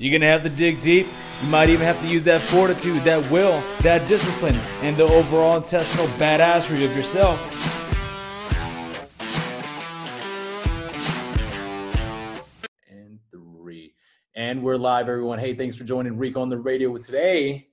You're going to have to dig deep. You might even have to use that fortitude, that will, that discipline, and the overall intestinal badassery of yourself. And three. And we're live, everyone. Hey, thanks for joining Reek on the radio with today.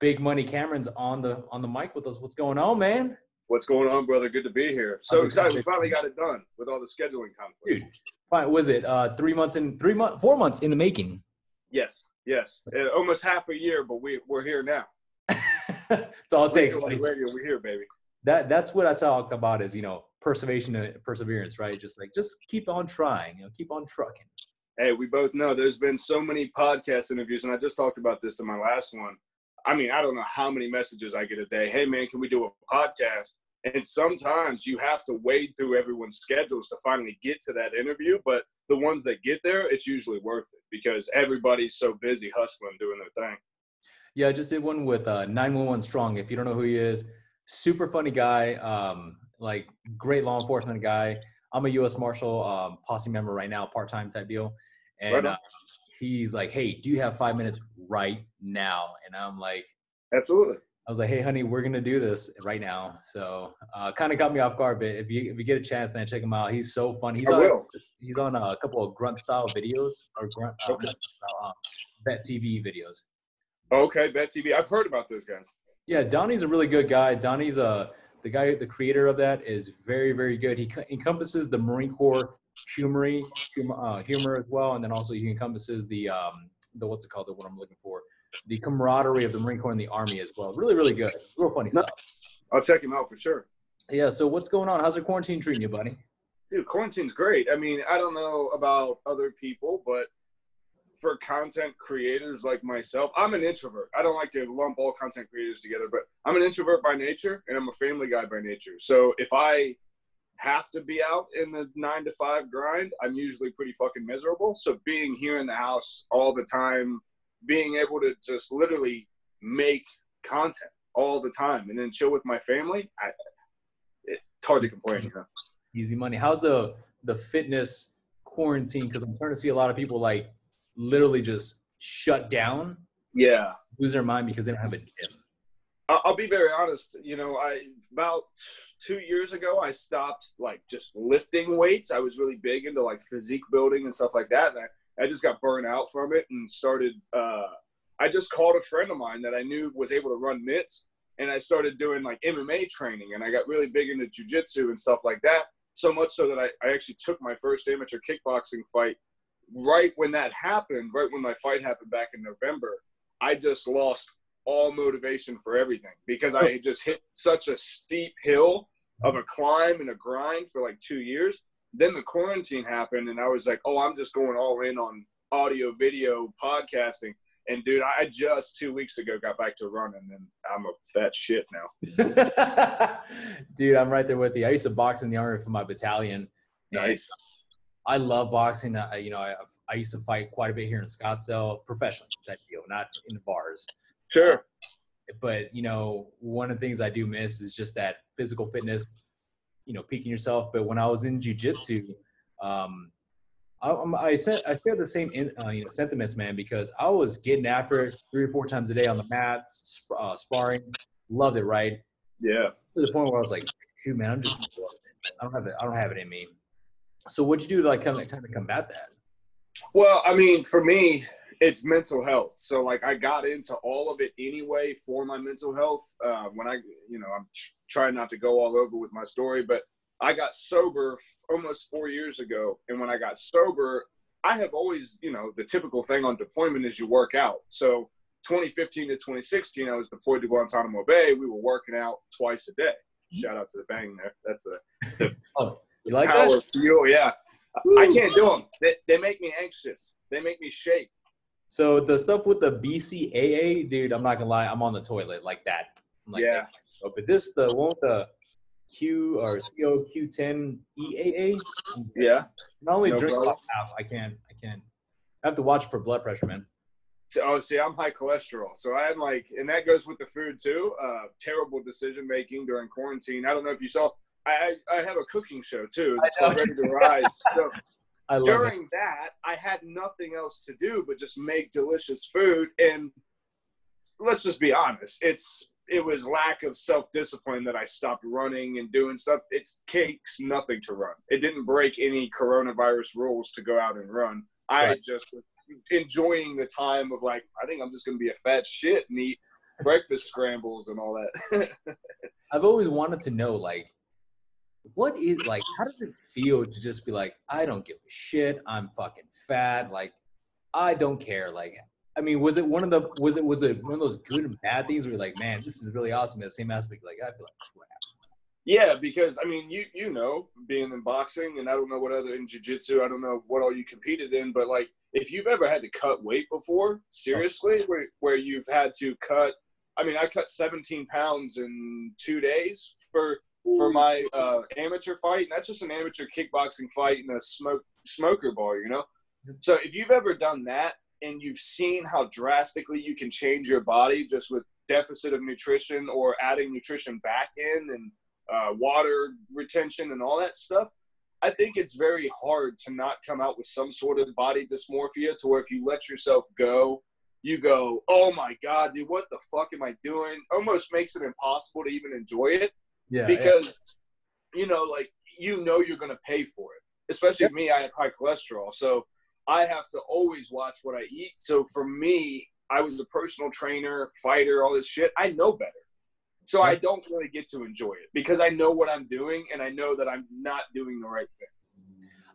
Big Money Cameron's on the on the mic with us. What's going on, man? What's going on, brother? Good to be here. So excited. We finally got it done with all the scheduling conflicts. Dude, fine. Was it uh, three months in three months, four months in the making? Yes, yes. Almost half a year, but we, we're here now. That's all it takes. Radio, radio, we're here, baby. That that's what I talk about is you know perseveration and perseverance, right? Just like just keep on trying, you know, keep on trucking. Hey, we both know there's been so many podcast interviews, and I just talked about this in my last one. I mean, I don't know how many messages I get a day. Hey, man, can we do a podcast? And sometimes you have to wade through everyone's schedules to finally get to that interview. But the ones that get there, it's usually worth it because everybody's so busy hustling, doing their thing. Yeah, I just did one with uh, 911 Strong. If you don't know who he is, super funny guy, um, like great law enforcement guy. I'm a U.S. Marshal um, posse member right now, part time type deal. Right And on. uh, he's like, "Hey, do you have five minutes right now?" And I'm like, Absolutely. I was like, "Hey, honey, we're gonna do this right now." So, uh, kind of got me off guard, but if you if you get a chance, man, check him out. He's so fun. He's I on will. he's on a couple of grunt style videos or grunt uh, Okay. um, vet TV videos. Okay, vet TV. I've heard about those guys. Yeah, Donnie's a really good guy. Donnie's uh the guy, the creator of that is very, very good. He co- encompasses the Marine Corps humory, humor, uh, humor as well, and then also he encompasses the um the what's it called? The what I'm looking for, the camaraderie of the Marine Corps and the Army as well. Really, really good. Real funny No. stuff. I'll check him out for sure. Yeah. So what's going on? How's the quarantine treating you, buddy? Dude, quarantine's great. I mean, I don't know about other people, but for content creators like myself, I'm an introvert. I don't like to lump all content creators together, but I'm an introvert by nature and I'm a family guy by nature. So if I have to be out in the nine to five grind, I'm usually pretty fucking miserable. So being here in the house all the time, being able to just literally make content all the time and then chill with my family, I, it's hard to complain. You know? Easy money. How's the the fitness quarantine? Because I'm starting to see a lot of people like literally just shut down, Yeah. lose their mind because they don't have a gym. I'll be very honest. You know, I about two years ago I stopped like just lifting weights. I was really big into like physique building and stuff like that, and I, I just got burned out from it and started. Uh, I just called a friend of mine that I knew was able to run mitts, and I started doing like MMA training, and I got really big into jujitsu and stuff like that. So much so that I, I actually took my first amateur kickboxing fight right when that happened. Right when my fight happened back in November, I just lost all motivation for everything because I had just hit such a steep hill of a climb and a grind for like two years. Then the quarantine happened, and I was like, "Oh, I'm just going all in on audio, video, podcasting." And dude, I just two weeks ago got back to running, and I'm a fat shit now. Dude, I'm right there with you. I used to box in the army for my battalion. Nice. I love boxing. I, you know, I, I used to fight quite a bit here in Scottsdale, professional type deal, not in the bars. Sure. But you know, one of the things I do miss is just that physical fitness. You know, peaking yourself. But when I was in jujitsu, um, I, I'm- I said I share the same in, uh, you know sentiments, man, because I was getting after it three or four times a day on the mats, sp- uh, sparring. Loved it, right? Yeah. to the point where I was like, shoot, man, I'm just. I don't have it. I don't have it in me. So what'd you do to like kind of kind of combat that? Well, I mean, for me, it's mental health. So, like, I got into all of it anyway for my mental health. Uh, when I, you know, I'm tr- trying not to go all over with my story, but I got sober f- almost four years ago. And when I got sober, I have always, you know, the typical thing on deployment is you work out. So, 2015 to 2016, I was deployed to Guantanamo Bay. We were working out twice a day. Shout out to the bang there. That's the Oh, you like power that? fuel. Yeah. I can't do them. They, they make me anxious. They make me shake. So the stuff with the BCAA, dude, I'm not gonna lie, I'm on the toilet like that. I'm like, Yeah. oh, but this the one with the Q or COQ10 EAA. Yeah. Not only No drink problem. half, I can't, I can't. I have to watch for blood pressure, man. So, oh, see, I'm high cholesterol, so I had like, and that goes with the food too. Uh, terrible decision making during quarantine. I don't know if you saw. I I I have a cooking show too. It's called Ready to Rise. So during it. that, I had nothing else to do but just make delicious food. And let's just be honest, it's it was lack of self discipline that I stopped running and doing stuff. It takes nothing to run. It didn't break any coronavirus rules to go out and run. I right. just enjoying the time of like, I think I'm just gonna be a fat shit and eat breakfast scrambles and all that. I've always wanted to know like what is like how does it feel to just be like i don't give a shit. I'm fucking fat. Like i don't care. Like i mean was it one of the was it was it one of those good and bad things where you're like man this is really awesome. At the same aspect like i feel like crap. Yeah because i mean you you know being in boxing and i don't know what other in jiu-jitsu i don't know what all you competed in but like if you've ever had to cut weight before seriously oh. where, where you've had to cut i mean i cut 17 pounds in two days for for my uh, amateur fight, and that's just an amateur kickboxing fight in a smoke smoker bar, you know. So if you've ever done that and you've seen how drastically you can change your body just with deficit of nutrition or adding nutrition back in and uh, water retention and all that stuff, I think it's very hard to not come out with some sort of body dysmorphia to where if you let yourself go, you go, oh my God, dude, what the fuck am I doing? Almost makes it impossible to even enjoy it. Yeah. Because, yeah. you know, like, you know, you're going to pay for it. Especially yep. me, I have high cholesterol. So I have to always watch what I eat. So for me, I was a personal trainer, fighter, all this shit. I know better. So I don't really get to enjoy it because I know what I'm doing and I know that I'm not doing the right thing.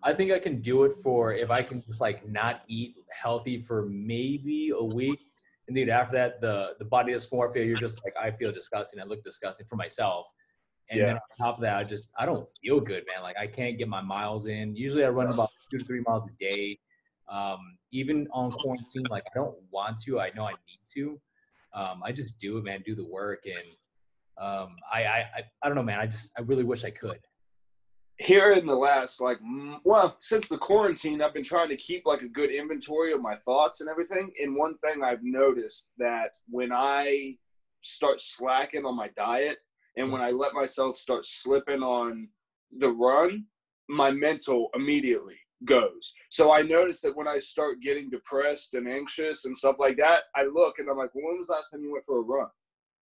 I think I can do it for if I can just like not eat healthy for maybe a week. And then after that, the the body dysmorphia, you're just like I feel disgusting. I look disgusting for myself. And yeah. then on top of that, I just I don't feel good, man. Like I can't get my miles in. Usually I run about two to three miles a day. Um, even on quarantine, like I don't want to. I know I need to. Um, I just do it, man. Do the work, and um, I, I I I don't know, man. I just I really wish I could. Here in the last like well since the quarantine, I've been trying to keep like a good inventory of my thoughts and everything. And one thing I've noticed that when I start slacking on my diet, and when I let myself start slipping on the run, my mental immediately goes. So I noticed that when I start getting depressed and anxious and stuff like that, I look and I'm like, well, when was the last time you went for a run?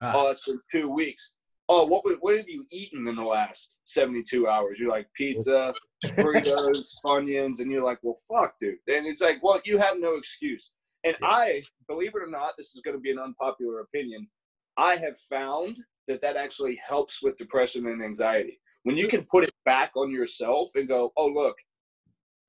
Ah. Oh, that's been two weeks. Oh, what what have you eaten in the last 72 hours? You're like pizza, Fritos, Funyuns, and you're like, well, fuck, dude. And it's like, well, you have no excuse. And yeah. I, believe it or not, this is going to be an unpopular opinion. I have found that that actually helps with depression and anxiety. When you can put it back on yourself and go, oh, look,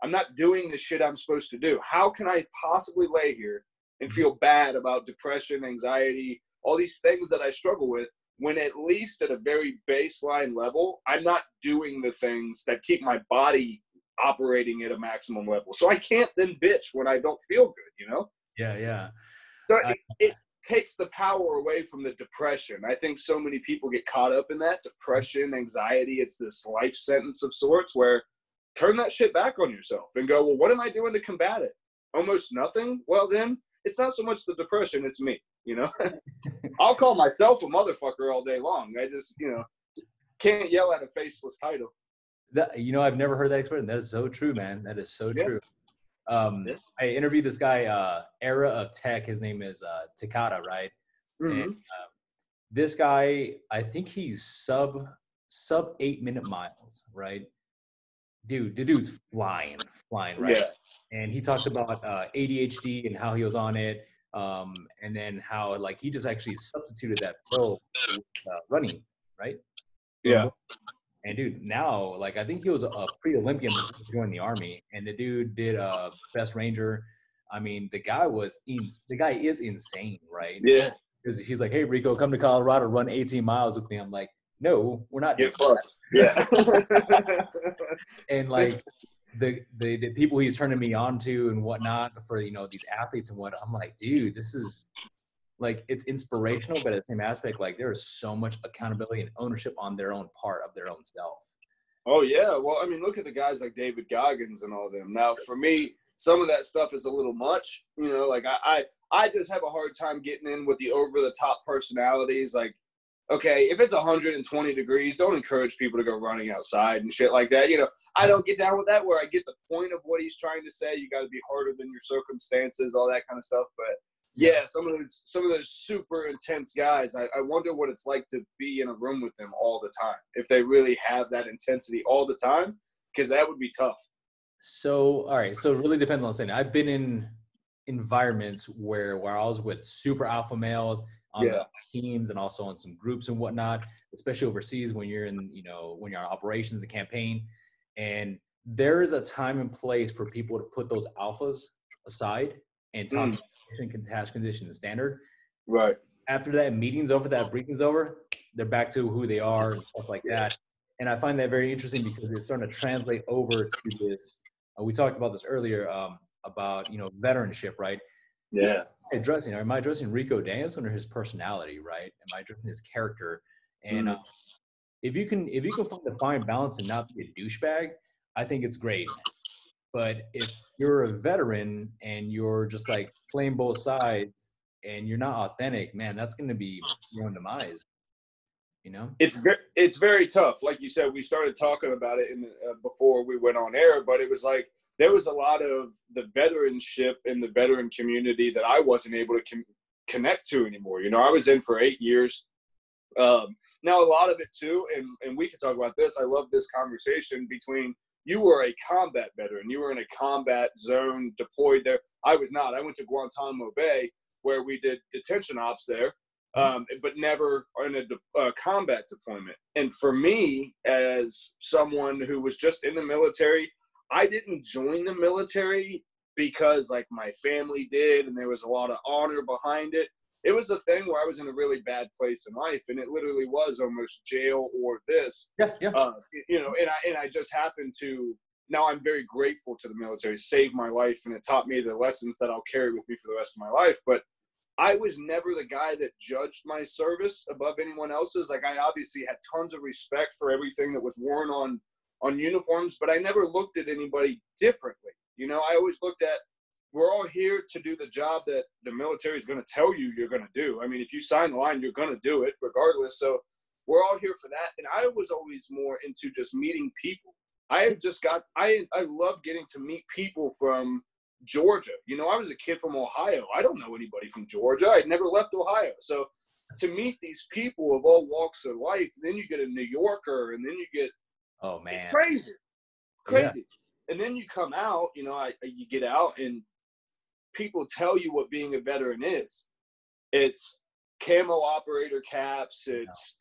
I'm not doing the shit I'm supposed to do. How can I possibly lay here and feel bad about depression, anxiety, all these things that I struggle with when at least at a very baseline level, I'm not doing the things that keep my body operating at a maximum level. So I can't then bitch when I don't feel good, you know? Yeah, yeah. So it, it, takes the power away from the depression. I think so many people get caught up in that depression, anxiety. It's this life sentence of sorts where turn that shit back on yourself and go, well, what am I doing to combat it? Almost nothing. Well, then it's not so much the depression, it's me. You know, I'll call myself a motherfucker all day long. I just, you know, can't yell at a faceless title. That, you know, I've never heard that expression. That is so true, man. That is so yeah. true. Um, yeah. I interviewed this guy, uh, Era of Tech. His name is uh, Takata, right? Mm-hmm. And uh, this guy, I think he's sub sub eight minute miles, right? Dude, the dude's flying, flying, right? Yeah. And he talked about uh, ADHD and how he was on it, um, and then how like he just actually substituted that pill with, uh, running, right? Yeah. And dude, now like I think he was a pre-Olympian joined the army, and the dude did uh best ranger. I mean, the guy was in, the guy is insane, right? Yeah. Because he's like, hey Rico, come to Colorado, run 18 miles with me. I'm like, no, we're not. Get fucked. Yeah. and like the, the the people he's turning me on to and whatnot for you know these athletes and what I'm like, dude, this is like it's inspirational, but at the same aspect, like there is so much accountability and ownership on their own part of their own self. Oh yeah, well, I mean, look at the guys like David Goggins and all them. Now, for me, some of that stuff is a little much. You know, like I, I, I just have a hard time getting in with the over the top personalities. Like okay, if it's 120 degrees, don't encourage people to go running outside and shit like that. You know, I don't get down with that. Where I get the point of what he's trying to say. You got to be harder than your circumstances, all that kind of stuff. But yeah, some of those some of those super intense guys. I, I wonder what it's like to be in a room with them all the time. If they really have that intensity all the time, because that would be tough. So all right, so it really depends on the thing. I've been in environments where where I was with super alpha males on yeah. teams and also on some groups and whatnot, especially overseas when you're in, you know, when you're on operations and campaign. And there is a time and place for people to put those alphas aside and talk mm. Condition, task condition, and standard. Right. After that meeting's over, that briefing's over, they're back to who they are and stuff like that. And I find that very interesting because it's starting to translate over to this. Uh, we talked about this earlier um, about you know veteranship, right? Yeah addressing? Am I addressing Rico Danielson or his personality? Right? Am I addressing his character? And mm-hmm. uh, if you can, if you can find the fine balance and not be a douchebag, I think it's great. But if you're a veteran and you're just like playing both sides and you're not authentic, man, that's going to be your own demise. You know, it's very it's very tough. Like you said, we started talking about it in the, uh, before we went on air, but it was like there was a lot of the veteranship in the veteran community that I wasn't able to com- connect to anymore. You know, I was in for eight years. Um, now, a lot of it too, and, and we can talk about this. I love this conversation between you were a combat veteran, you were in a combat zone deployed there. I was not. I went to Guantanamo Bay where we did detention ops there. Um, but never in a de- uh, combat deployment. And for me, as someone who was just in the military, I didn't join the military because like my family did and there was a lot of honor behind it. It was a thing where I was in a really bad place in life and it literally was almost jail or this. Yeah, yeah. Uh, you know, and I and I just happened to now I'm very grateful to the military, saved my life and it taught me the lessons that I'll carry with me for the rest of my life. But I was never the guy that judged my service above anyone else's. Like I obviously had tons of respect for everything that was worn on on uniforms, but I never looked at anybody differently. You know, I always looked at we're all here to do the job that the military is going to tell you you're going to do. I mean, if you sign the line, you're going to do it regardless. So we're all here for that. And I was always more into just meeting people. I have just got I I love getting to meet people from Georgia. You know, I was a kid from Ohio. I don't know anybody from Georgia. I'd never left Ohio. So to meet these people of all walks of life, then you get a New Yorker, and then you get Oh man, crazy, crazy. Yeah. And then you come out, you know, I, you get out and people tell you what being a veteran is. It's camo operator caps. It's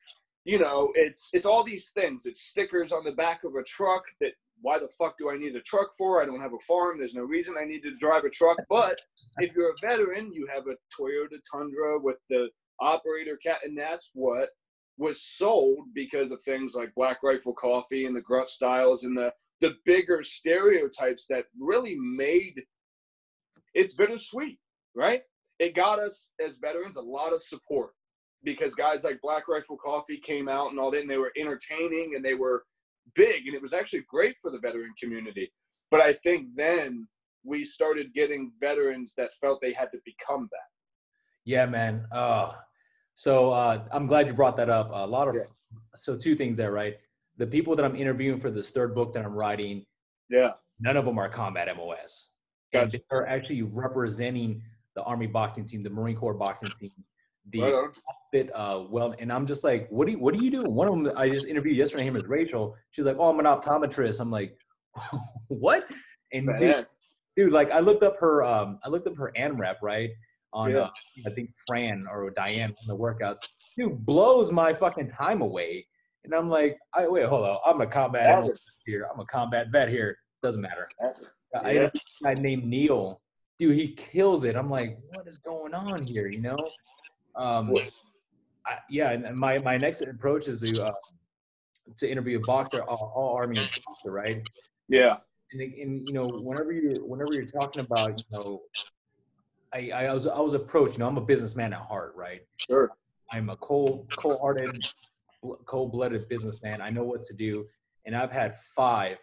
you know, it's it's all these things. It's stickers on the back of a truck that why the fuck do I need a truck for? I don't have a farm. There's no reason I need to drive a truck. But if you're a veteran, you have a Toyota Tundra with the operator cap, and that's what was sold because of things like Black Rifle Coffee and the Grunt Styles and the the bigger stereotypes that really made it's bittersweet, right? It got us as veterans a lot of support because guys like Black Rifle Coffee came out and all that, and they were entertaining and they were big, and it was actually great for the veteran community. But I think then we started getting veterans that felt they had to become that. Yeah, man. Uh, so uh, I'm glad you brought that up. A lot of yeah. so two things there, right? The people that I'm interviewing for this third book that I'm writing, yeah, none of them are combat MOS. Gotcha. And they're actually representing the Army boxing team, the Marine Corps boxing team, the right fit uh, well. And I'm just like, what do you, what do you do? One of them I just interviewed yesterday. Him is Rachel. She's like, oh, I'm an optometrist. I'm like, what? And dude, dude, like I looked up her, um, I looked up her ANREP, right? on yeah. uh, I think Fran or Diane on the workouts. Dude blows my fucking time away. And I'm like, I wait, hold on. I'm a combat here. I'm a combat vet here. Doesn't matter. Yeah. I a guy named Neil. Dude, he kills it. I'm like, what is going on here? You know? Um, I, yeah, and my, my next approach is to uh, to interview a boxer, all, all army boxer, right? Yeah. And, and you know, whenever you whenever you're talking about you know I, I was I was approached. You know, I'm a businessman at heart, right? Sure. I'm a cold, cold-hearted, cold-blooded businessman. I know what to do, and I've had five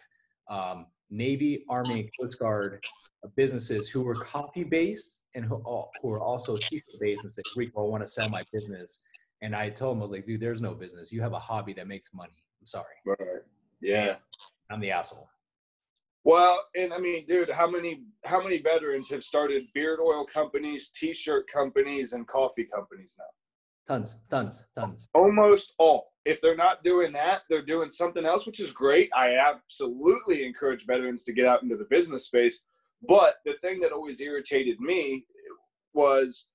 um, Navy, Army, Coast Guard uh, businesses who were copy-based and who, who are also t-shirt based and said, "Rico, I want to sell my business." And I told him, I was like, dude, there's no business. You have a hobby that makes money. I'm sorry. Right. Yeah. I'm the asshole. Well, and I mean, dude, how many how many veterans have started beard oil companies, t-shirt companies, and coffee companies now? Tons, tons, tons. Almost all. If they're not doing that, they're doing something else, which is great. I absolutely encourage veterans to get out into the business space. But the thing that always irritated me was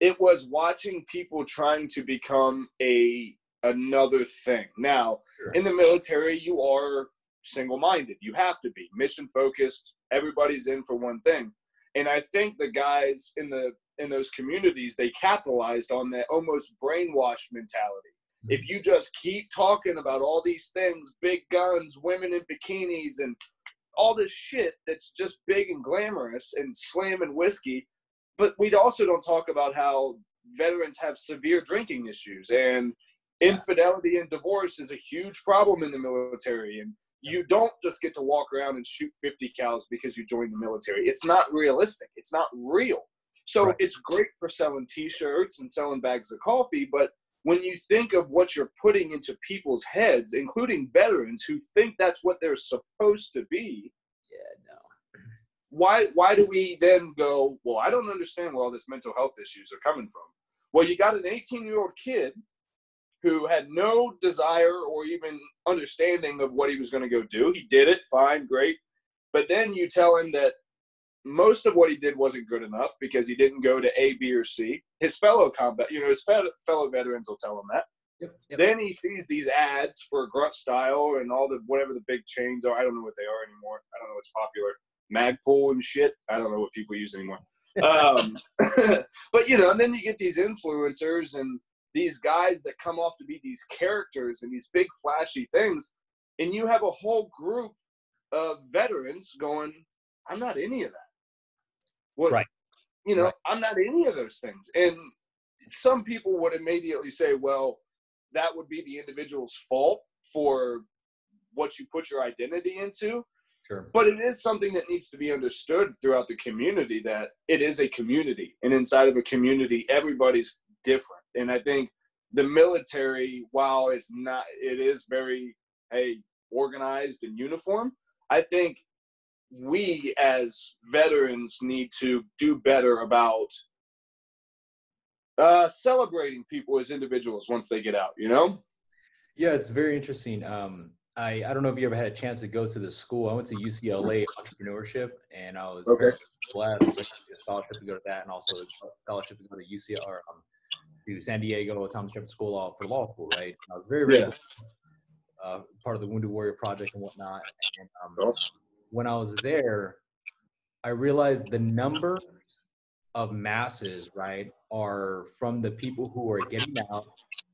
it was watching people trying to become a another thing. Now, sure. in the military, you are single minded. You have to be mission focused. Everybody's in for one thing. And I think the guys in the in those communities they capitalized on that almost brainwash mentality. If you just keep talking about all these things, big guns, women in bikinis, and all this shit that's just big and glamorous and slamming whiskey, but we also don't talk about how veterans have severe drinking issues and infidelity and divorce is a huge problem in the military and you don't just get to walk around and shoot 50 cals because you joined the military. It's not realistic. It's not real. So right. it's great for selling t-shirts and selling bags of coffee, but when you think of what you're putting into people's heads, including veterans who think that's what they're supposed to be, yeah, no. Why why do we then go, well, I don't understand where all this mental health issues are coming from. Well, you got an 18-year-old kid who had no desire or even understanding of what he was going to go do. He did it, fine, great. But then you tell him that most of what he did wasn't good enough because he didn't go to A, B, or C. His fellow combat, you know, his fellow veterans will tell him that. Yep, yep. Then he sees these ads for grunt style and all the whatever the big chains are. I don't know what they are anymore. I don't know what's popular. Magpul and shit. I don't know what people use anymore. um, but you know, and then you get these influencers and these guys that come off to be these characters and these big flashy things, and you have a whole group of veterans going, "I'm not any of that." What, right. You know, right. I'm not any of those things. And some people would immediately say, "Well, that would be the individual's fault for what you put your identity into." Sure. But it is something that needs to be understood throughout the community that it is a community. And inside of a community, everybody's different. And I think the military, while it's not, it is very hey organized and uniform. I think we as veterans need to do better about uh, celebrating people as individuals once they get out. You know? Yeah, it's very interesting. Um, I, I don't know if you ever had a chance to go to the school. I went to UCLA entrepreneurship, and I was okay. blessed. So scholarship to go to that, and also a scholarship to go to UCLA or um, to San Diego Thomas Jefferson School for law school, right? And I was very, very yeah. uh, part of the Wounded Warrior Project and whatnot. And um, awesome. When I was there, I realized the number of masses, right, are from the people who are getting out.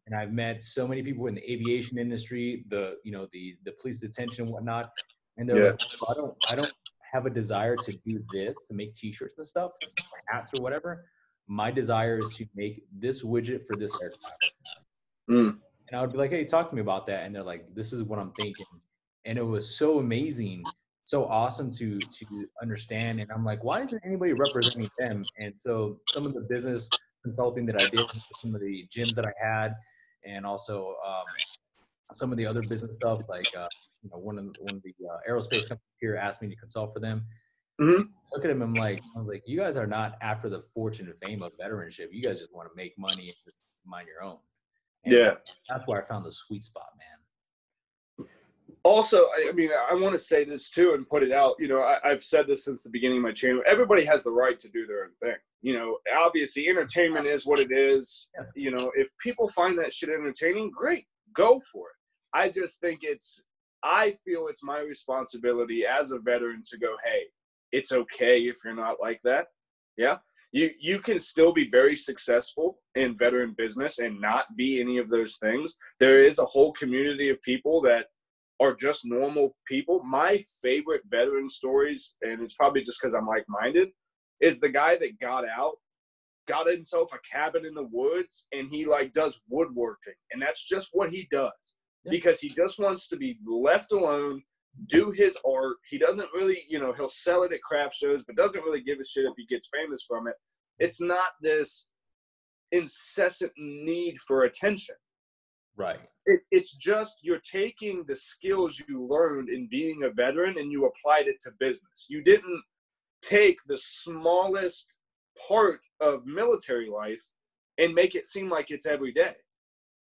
And I've met so many people in the aviation industry, the you know the the police detention and whatnot, and they're yeah. like, I don't I don't have a desire to do this to make T-shirts and stuff, hats or whatever my desire is to make this widget for this aircraft. Mm. And I would be like, hey, talk to me about that. And they're like, this is what I'm thinking. And it was so amazing, so awesome to to understand. And I'm like, why isn't anybody representing them? And so some of the business consulting that I did, some of the gyms that I had, and also um, some of the other business stuff, like uh, you know, one of the, one of the uh, aerospace companies here asked me to consult for them. Mm-hmm. Look at him. I'm like, I'm like, you guys are not after the fortune and fame of veteranship. You guys just want to make money and mind your own. And yeah, that's where I found the sweet spot, man. Also, I mean, I want to say this too and put it out. You know, I, have said this since the beginning of my channel. Everybody has the right to do their own thing. You know, obviously, entertainment is what it is. You know, if people find that shit entertaining, great, go for it. I just think it's, I feel it's my responsibility as a veteran to go, hey, it's okay if you're not like that. Yeah. You you can still be very successful in veteran business and not be any of those things. There is a whole community of people that are just normal people. My favorite veteran stories, and it's probably just because I'm like-minded, is the guy that got out, got himself a cabin in the woods, and he like does woodworking, and that's just what he does yeah. because he just wants to be left alone do his art. He doesn't really, you know, he'll sell it at craft shows, but doesn't really give a shit if he gets famous from it. It's not this incessant need for attention. Right. It, it's just you're taking the skills you learned in being a veteran and you applied it to business. You didn't take the smallest part of military life and make it seem like it's every day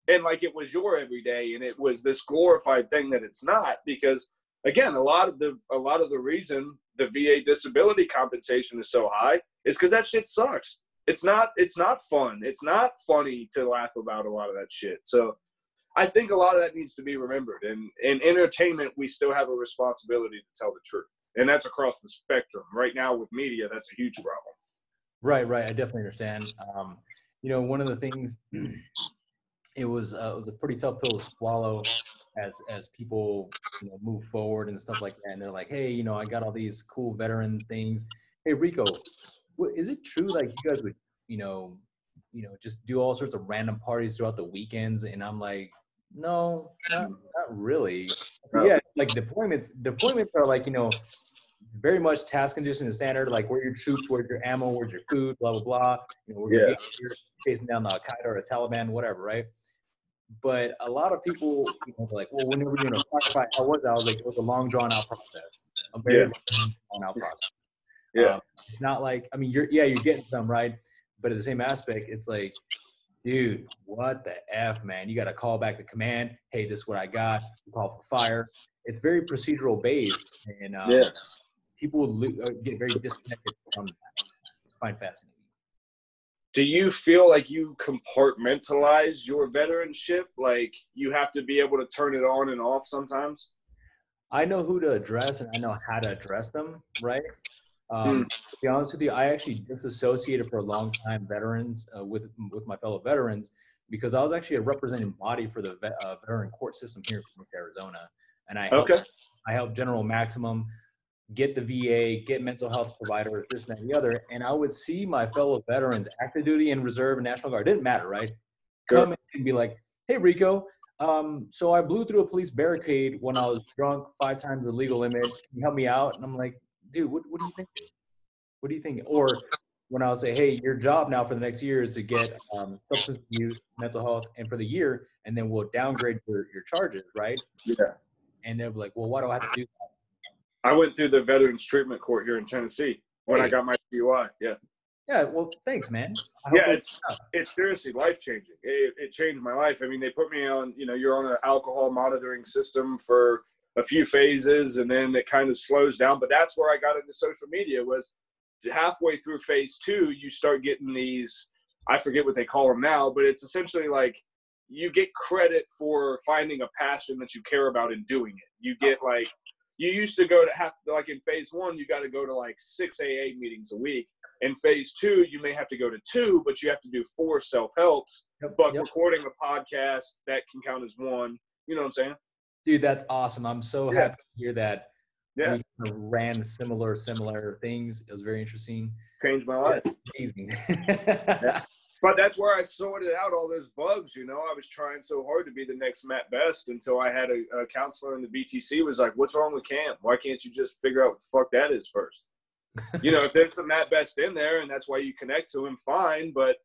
and like it was your everyday and it was this glorified thing that it's not because again a lot of the a lot of the reason the va disability compensation is so high is because that shit sucks it's not it's not fun it's not funny to laugh about a lot of that shit so i think a lot of that needs to be remembered and in entertainment we still have a responsibility to tell the truth and that's across the spectrum right now with media that's a huge problem right right i definitely understand um, you know one of the things it was uh, it was a pretty tough pill to swallow as as people you know move forward and stuff like that. And they're like, hey, you know, I got all these cool veteran things. Hey, Rico, is it true like you guys would you know you know just do all sorts of random parties throughout the weekends? And I'm like, no, not, not really. So yeah, like deployments deployments are like you know very much task condition and standard, like where your troops, where's your ammo, where's your food, blah blah blah. You know, we're yeah. chasing down the Al Qaeda or the Taliban, whatever, right? But a lot of people, you know, like, well, whenever you're in a firefight, how was that? I was like, it was a long, drawn out process, a very Yeah. long, drawn out process. Yeah. Um, it's not like, I mean, you're, yeah, you're getting some, right? But at the same aspect, it's like, dude, what the F, man? You got to call back the command. Hey, this is what I got. You call for fire. It's very procedural based. And um, Yeah. people would uh, get very disconnected from that. I find fascinating. do you feel like you compartmentalize your veteranship like you have to be able to turn it on and off sometimes I know who to address and I know how to address them, right? Um, Hmm. To be honest with you, I actually disassociated for a long time veterans uh, with with my fellow veterans because I was actually a representing body for the vet, uh, veteran court system here in Phoenix, Arizona, and I helped, okay I helped General Maximum get the VA, get mental health providers, this and that and the other, and I would see my fellow veterans, active duty and reserve and National Guard, didn't matter, right? Sure. Come and be like, "Hey, Rico." Um, so I blew through a police barricade when I was drunk, five times the legal limit. Can you help me out? And I'm like, dude, what, what do you think? What do you think? Or when I'll say, hey, your job now for the next year is to get um, substance use, mental health, and for the year, and then we'll downgrade your, your charges, right? yeah And they'll be like, well, why do I have to do that? i went through the veterans treatment court here in tennessee when i got my dui yeah Yeah, well, thanks, man. Yeah it- it's it's seriously life changing it, it changed my life i mean they put me on you know you're on an alcohol monitoring system for a few phases and then it kind of slows down. But that's where i got into social media was halfway through phase two you start getting these i forget what they call them now but it's essentially like you get credit for finding a passion that you care about and doing it. You get like you used to go to have like in phase one you got to go to like six aa meetings a week. In phase two you may have to go to two but you have to do four self-helps Yep, but yep. recording a podcast that can count as one. You know what i'm saying Dude, that's awesome. I'm so Yeah. happy to hear that. yeah We kind of ran similar, similar things. It was very interesting. changed my life Amazing. But that's where I sorted out all those bugs. You know, I was trying so hard to be the next Matt Best until I had a, a counselor in the VTC was like, "What's wrong with Cam? Why can't you just figure out what the fuck that is first? you know, if there's some Matt Best in there and that's why you connect to him, fine. But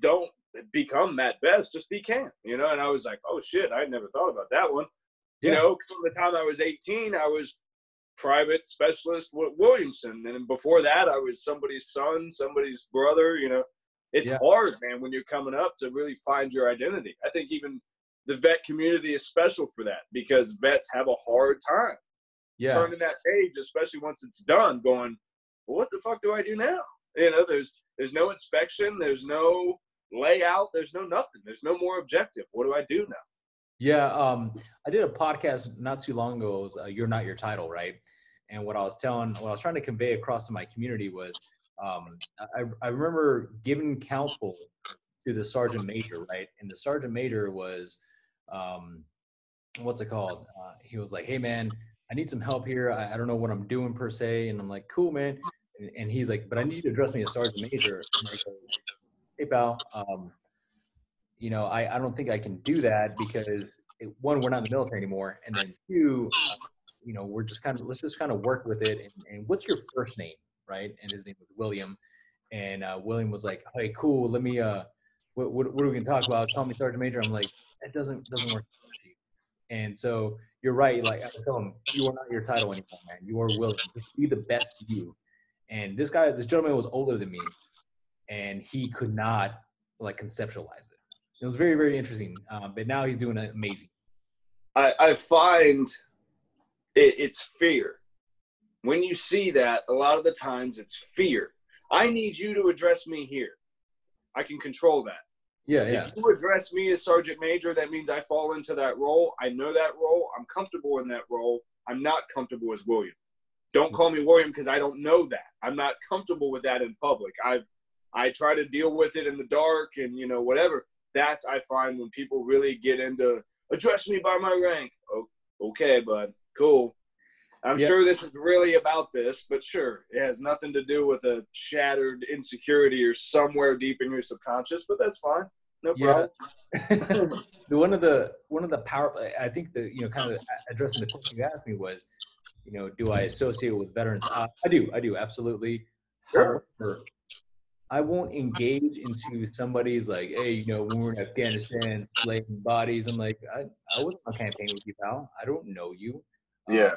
don't become Matt Best. Just be Cam. You know. And I was like, "Oh shit, I never thought about that one." You Yeah. know, from the time I was 18, I was private specialist with Williamson, and before that, I was somebody's son, somebody's brother. You know, it's Yeah. hard, man, when you're coming up to really find your identity. I think even the vet community is special for that because vets have a hard time yeah. turning that page, especially once it's done. Going, well, what the fuck do I do now? You know, there's there's no inspection, there's no layout, there's no nothing, there's no more objective. What do I do now? Yeah, um, I did a podcast not too long ago. It was, uh, "You're Not Your Title," right? And what I was telling, what I was trying to convey across to my community was, um, I, I remember giving counsel to the sergeant major, right? And the sergeant major was, um, what's it called? Uh, he was like, "Hey, man, I need some help here. I, I don't know what I'm doing per se." And I'm like, "Cool, man." And, and he's like, "But I need you to address me as sergeant major." Go, "Hey, pal." Um, you know, I, I don't think I can do that because it, one, we're not in the military anymore, and then two, you know, we're just kind of let's just kind of work with it. And, and what's your first name, right? And his name was William, and uh, William was like, "Hey, cool. Let me. Uh, what, what, what are we gonna talk about? Call me Sergeant Major." I'm like, "That doesn't doesn't work." And so you're right. Like I tell him, you are not your title anymore, man. You are William. Just be the best you. And this guy, this gentleman was older than me, and he could not like conceptualize it. It was very very interesting. Um, but now he's doing amazing. I, I find it, it's fear. When you see that, a lot of the times it's fear. I need you to address me here. I can control that. Yeah, yeah. If you address me as sergeant major, that means I fall into that role. I know that role. I'm comfortable in that role. I'm not comfortable as William. Don't call me William because I don't know that. I'm not comfortable with that in public. I've I try to deal with it in the dark and you know whatever. That's I find when people really get into address me by my rank. Oh, okay, bud. Cool. I'm yep. sure this is really about this, but sure, it has nothing to do with a shattered insecurity or somewhere deep in your subconscious. But that's fine, no problem. Yeah. one of the one of the power, I think the you know kind of addressing the question you asked me was, you know, do I associate with veterans? Uh, I do, I do, absolutely. Sure. However, I won't engage into somebody's like, hey, you know, when we're in Afghanistan, laying bodies. I'm like, I, I wasn't on campaign with you, pal. I don't know you. Yeah. Um,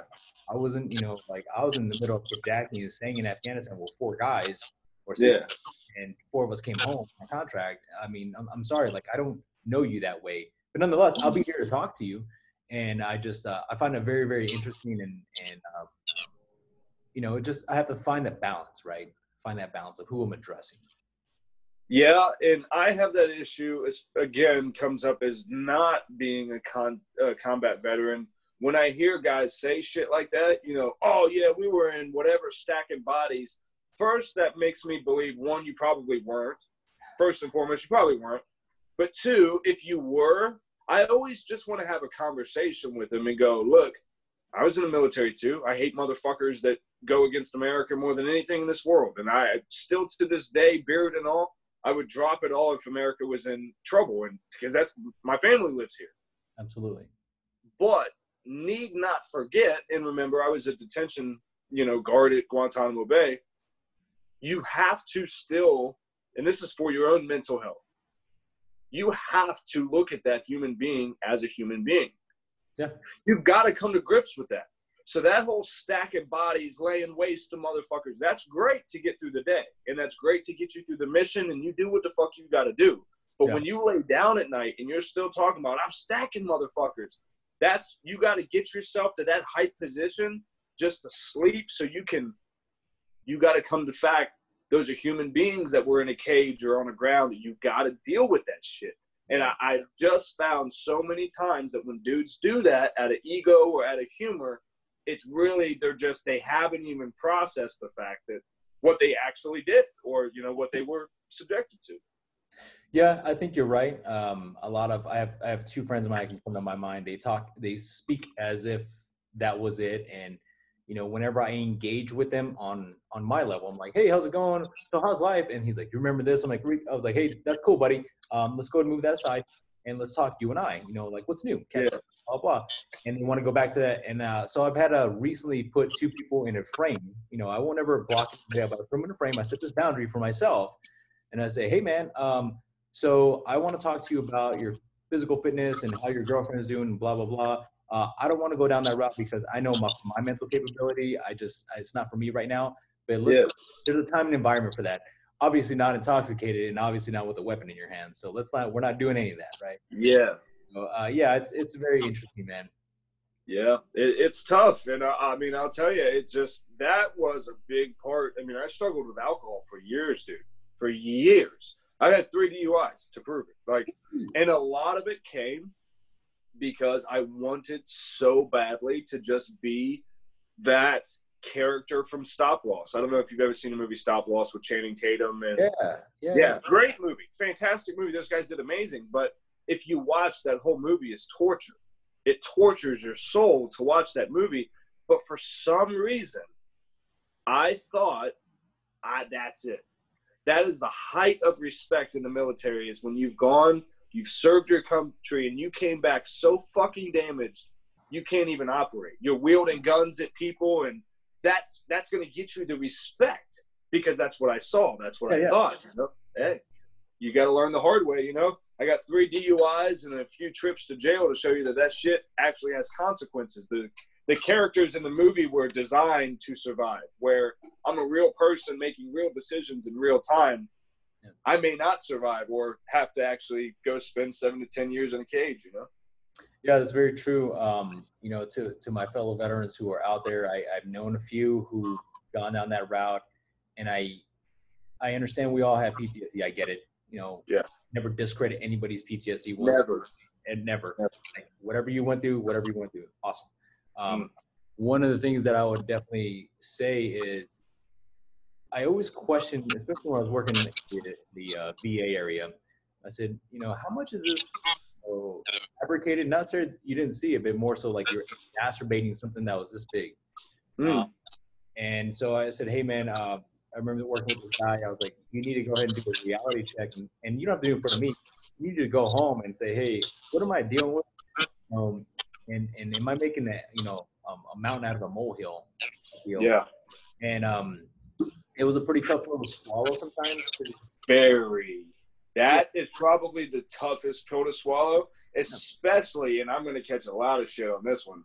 I wasn't, you know, like I was in the middle of Jackie and staying in Afghanistan with four guys or six, yeah. and four of us came home on contract. I mean, I'm, I'm sorry, like I don't know you that way, but nonetheless, I'll be here to talk to you. And I just, uh, I find it very, very interesting, and and um, you know, just I have to find that balance, right? Find that balance of who I'm addressing. Yeah, and I have that issue. Again, comes up as not being a con, uh, combat veteran when I hear guys say shit like that, you know, oh yeah, we were in whatever stacking bodies. First, that makes me believe one, you probably weren't. First and foremost, you probably weren't. But two, if you were, I always just want to have a conversation with them and go, look, I was in the military too. I hate motherfuckers that go against America more than anything in this world. And I still to this day, beard and all, I would drop it all if America was in trouble. And because that's my family lives here. Absolutely. But need not forget, and remember, I was a detention, you know, guard at Guantanamo Bay. You have to still, and this is for your own mental health. You have to look at that human being as a human being. Yeah. You've got to come to grips with that. So that whole stack of bodies laying waste to motherfuckers, that's great to get through the day. And that's great to get you through the mission and you do what the fuck you got to do. But yeah. when you lay down at night and you're still talking about, I'm stacking motherfuckers, that's you got to get yourself to that height position just to sleep so you can you got to come to fact those are human beings that were in a cage or on the ground you got to deal with that shit and I, i've just found so many times that when dudes do that out of ego or out of humor it's really they're just they haven't even processed the fact that what they actually did or you know what they were subjected to yeah, I think you're right. Um, a lot of I have I have two friends of mine can come to my mind. They talk, they speak as if that was it, and you know, whenever I engage with them on on my level, I'm like, hey, how's it going? So how's life? And he's like, you remember this? I'm like, I was like, hey, that's cool, buddy. Um, let's go and move that aside, and let's talk you and I. You know, like what's new? Catch yeah. up, blah blah. And they want to go back to that. And uh, so I've had to recently put two people in a frame. You know, I won't ever block them, but I put them in a frame. I set this boundary for myself, and I say, hey, man. Um, so I want to talk to you about your physical fitness and how your girlfriend is doing, blah, blah, blah. Uh, I don't want to go down that route because I know my, my mental capability. I just, it's not for me right now. But let's, yeah. there's a time and environment for that. Obviously not intoxicated and obviously not with a weapon in your hand. So let's not, we're not doing any of that, right? Yeah. So, uh, yeah, it's, it's very interesting, man. Yeah, it, it's tough. And I, I mean, I'll tell you, it just, that was a big part. I mean, I struggled with alcohol for years, dude, for years I had three DUIs to prove it. Like, and a lot of it came because I wanted so badly to just be that character from Stop Loss. I don't know if you've ever seen the movie Stop Loss with Channing Tatum and yeah, yeah, yeah, great movie, fantastic movie. Those guys did amazing. But if you watch that whole movie, it's torture. It tortures your soul to watch that movie. But for some reason, I thought, I that's it that is the height of respect in the military is when you've gone you've served your country and you came back so fucking damaged you can't even operate you're wielding guns at people and that's that's going to get you the respect because that's what I saw. That's what Yeah, I yeah. thought. You know? Hey, you got to learn the hard way. You know, I got three DUIs and a few trips to jail to show you that that shit actually has consequences. The the characters in the movie were designed to survive. Where I'm a real person making real decisions in real time. Yeah. I may not survive or have to actually go spend seven to ten years in a cage. You know. Yeah, that's very true. Um, you know, to to my fellow veterans who are out there, I, I've known a few who've gone down that route, and I I understand we all have PTSD. I get it. You know, Yeah. Never discredit anybody's PTSD. once- Never. and never. Never. Like, whatever you went through, whatever you went through, awesome. Um, Mm. One of the things that I would definitely say is, I always question, especially when I was working in the, the uh, VA area. I said, you know, how much is this fabricated? Not so you didn't see it, but more so like you're exacerbating something that was this big. Mm. Um, and so I said, hey man, uh, I remember working with this guy. I was like, you need to go ahead and do a reality check, and, and you don't have to do it in front of me. You need to go home and say, hey, what am I dealing with? Um, and and am I making that you know um, a mountain out of a molehill? Deal? Yeah. And um, it was a pretty tough pill to swallow sometimes. Very. That is probably the toughest pill to swallow, especially, and I'm going to catch a lot of shit on this one.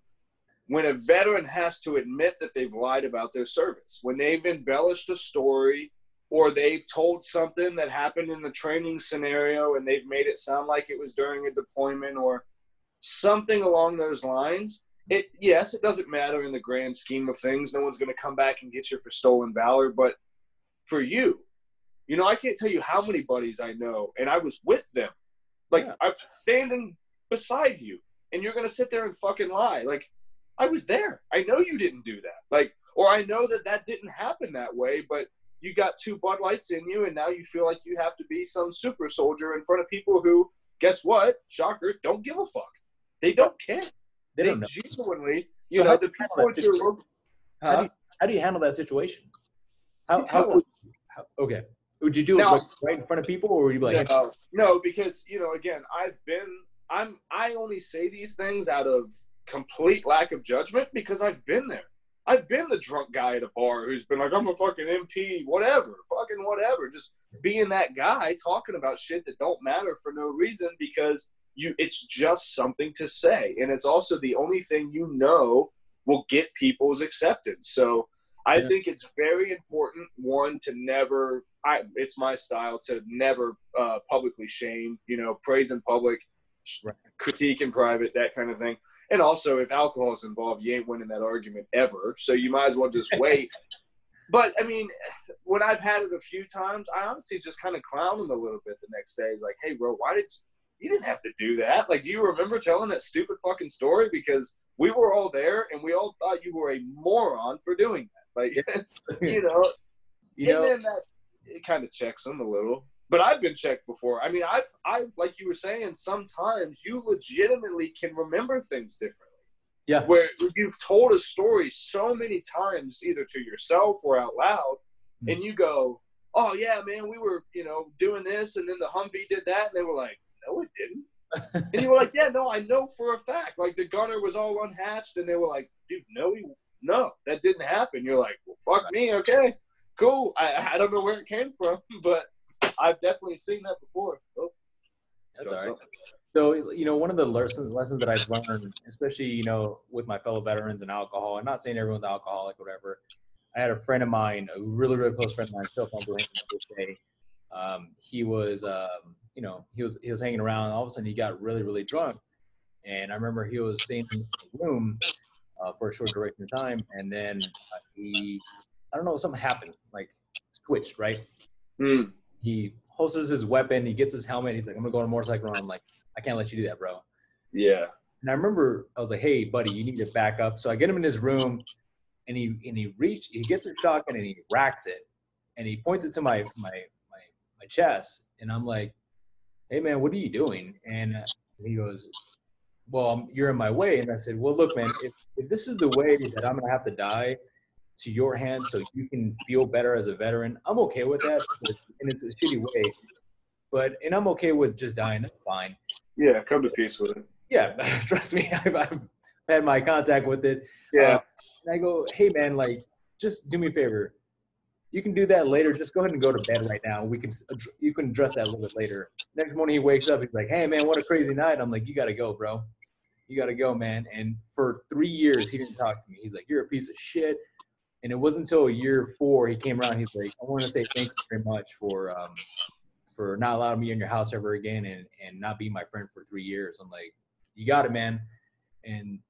When a veteran has to admit that they've lied about their service, when they've embellished a story or they've told something that happened in the training scenario and they've made it sound like it was during a deployment or something along those lines. It yes, it doesn't matter in the grand scheme of things. No one's going to come back and get you for stolen valor, but for you, you know, I can't tell you how many buddies I know, and I was with them. Like Yeah. I'm standing beside you, and you're gonna sit there and fucking lie. Like I was there. I know you didn't do that. Like, or I know that that didn't happen that way, but you got two Bud Lights in you, and now you feel like you have to be some super soldier in front of people who, guess what? Shocker, don't give a fuck. They don't care. They They, don't know. genuinely, you So know, the people handle at that your local. How, do you, how do you handle that situation? How, how, how okay? Would you do it Now- like, right in front of people, or would you be like, no, no, because you know, again, I've been, I'm, I only say these things out of complete lack of judgment because I've been there. I've been the drunk guy at a bar who's been like, I'm a fucking MP, whatever, fucking whatever, just being that guy talking about shit that don't matter for no reason because you, it's just something to say, and it's also the only thing you know will get people's acceptance. So. I Yeah. think it's very important one to never I it's my style to never uh, publicly shame, you know, praise in public, Right. critique in private, that kind of thing. And also if alcohol is involved, you ain't winning that argument ever. So you might as well just wait. but I mean, when I've had it a few times, I honestly just kind of clown them a little bit the next day. It's like, hey bro, why did you, you didn't have to do that? Like, do you remember telling that stupid fucking story? Because we were all there and we all thought you were a moron for doing that. Like, you know, you know, and then that it kind of checks them a little. But I've been checked before. I mean, I've, I like you were saying, sometimes you legitimately can remember things differently. Yeah. Where you've told a story so many times, either to yourself or out loud, Mhm. and you go, "Oh yeah, man, we were, you know, doing this, and then the Humvee did that," and they were like, "No, it didn't." and you were like, "Yeah, no, I know for a fact." Like the gunner was all unhatched, and they were like, "Dude, no, he, no, that didn't happen." You're like, "Well, fuck me, okay, cool." I, I don't know where it came from, but I've definitely seen that before. Oh, That's all right. up. So you know, one of the lessons lessons that I've learned, especially you know with my fellow veterans and alcohol. I'm not saying everyone's alcoholic, or whatever. I had a friend of mine, a really really close friend of mine, still with him day. Um, he was, um, you know, he was he was hanging around. And all of a sudden, he got really really drunk, and I remember he was staying in the room uh, for a short duration of time, and then uh, he, I don't know, something happened, like switched, right? Hmm. He holsters his weapon, he gets his helmet, he's like, I'm gonna go on a motorcycle run. I'm like, I can't let you do that, bro. Yeah. And I remember I was like, "Hey, buddy, you need to back up." So I get him in his room, and he and he reach, he gets a shotgun and he racks it, and he points it to my my my my chest, and I'm like, "Hey, man, what are you doing?" And he goes, "Well, you're in my way." And I said, "Well, look, man, if if this is the way that I'm gonna have to die to your hands, so you can feel better as a veteran, I'm okay with that, and it's a shitty way." But and I'm okay with just dying. That's fine Yeah. Come to peace with it. yeah, trust me, I've, I've had my contact with it. Yeah. Uh, and I go, hey man, like, just do me a favor. You can do that later. Just go ahead and go to bed right now. We can you can address that a little bit later. Next morning he wakes up. He's like, hey man, what a crazy night. I'm like, you gotta go, bro. You gotta go, man. And for three years he didn't talk to me. He's like, you're a piece of shit. And it wasn't until year four he came around. He's like, I want to say thank you very much for um, for not allowing me in your house ever again and and not being my friend for three years. I'm like, you got it, man. And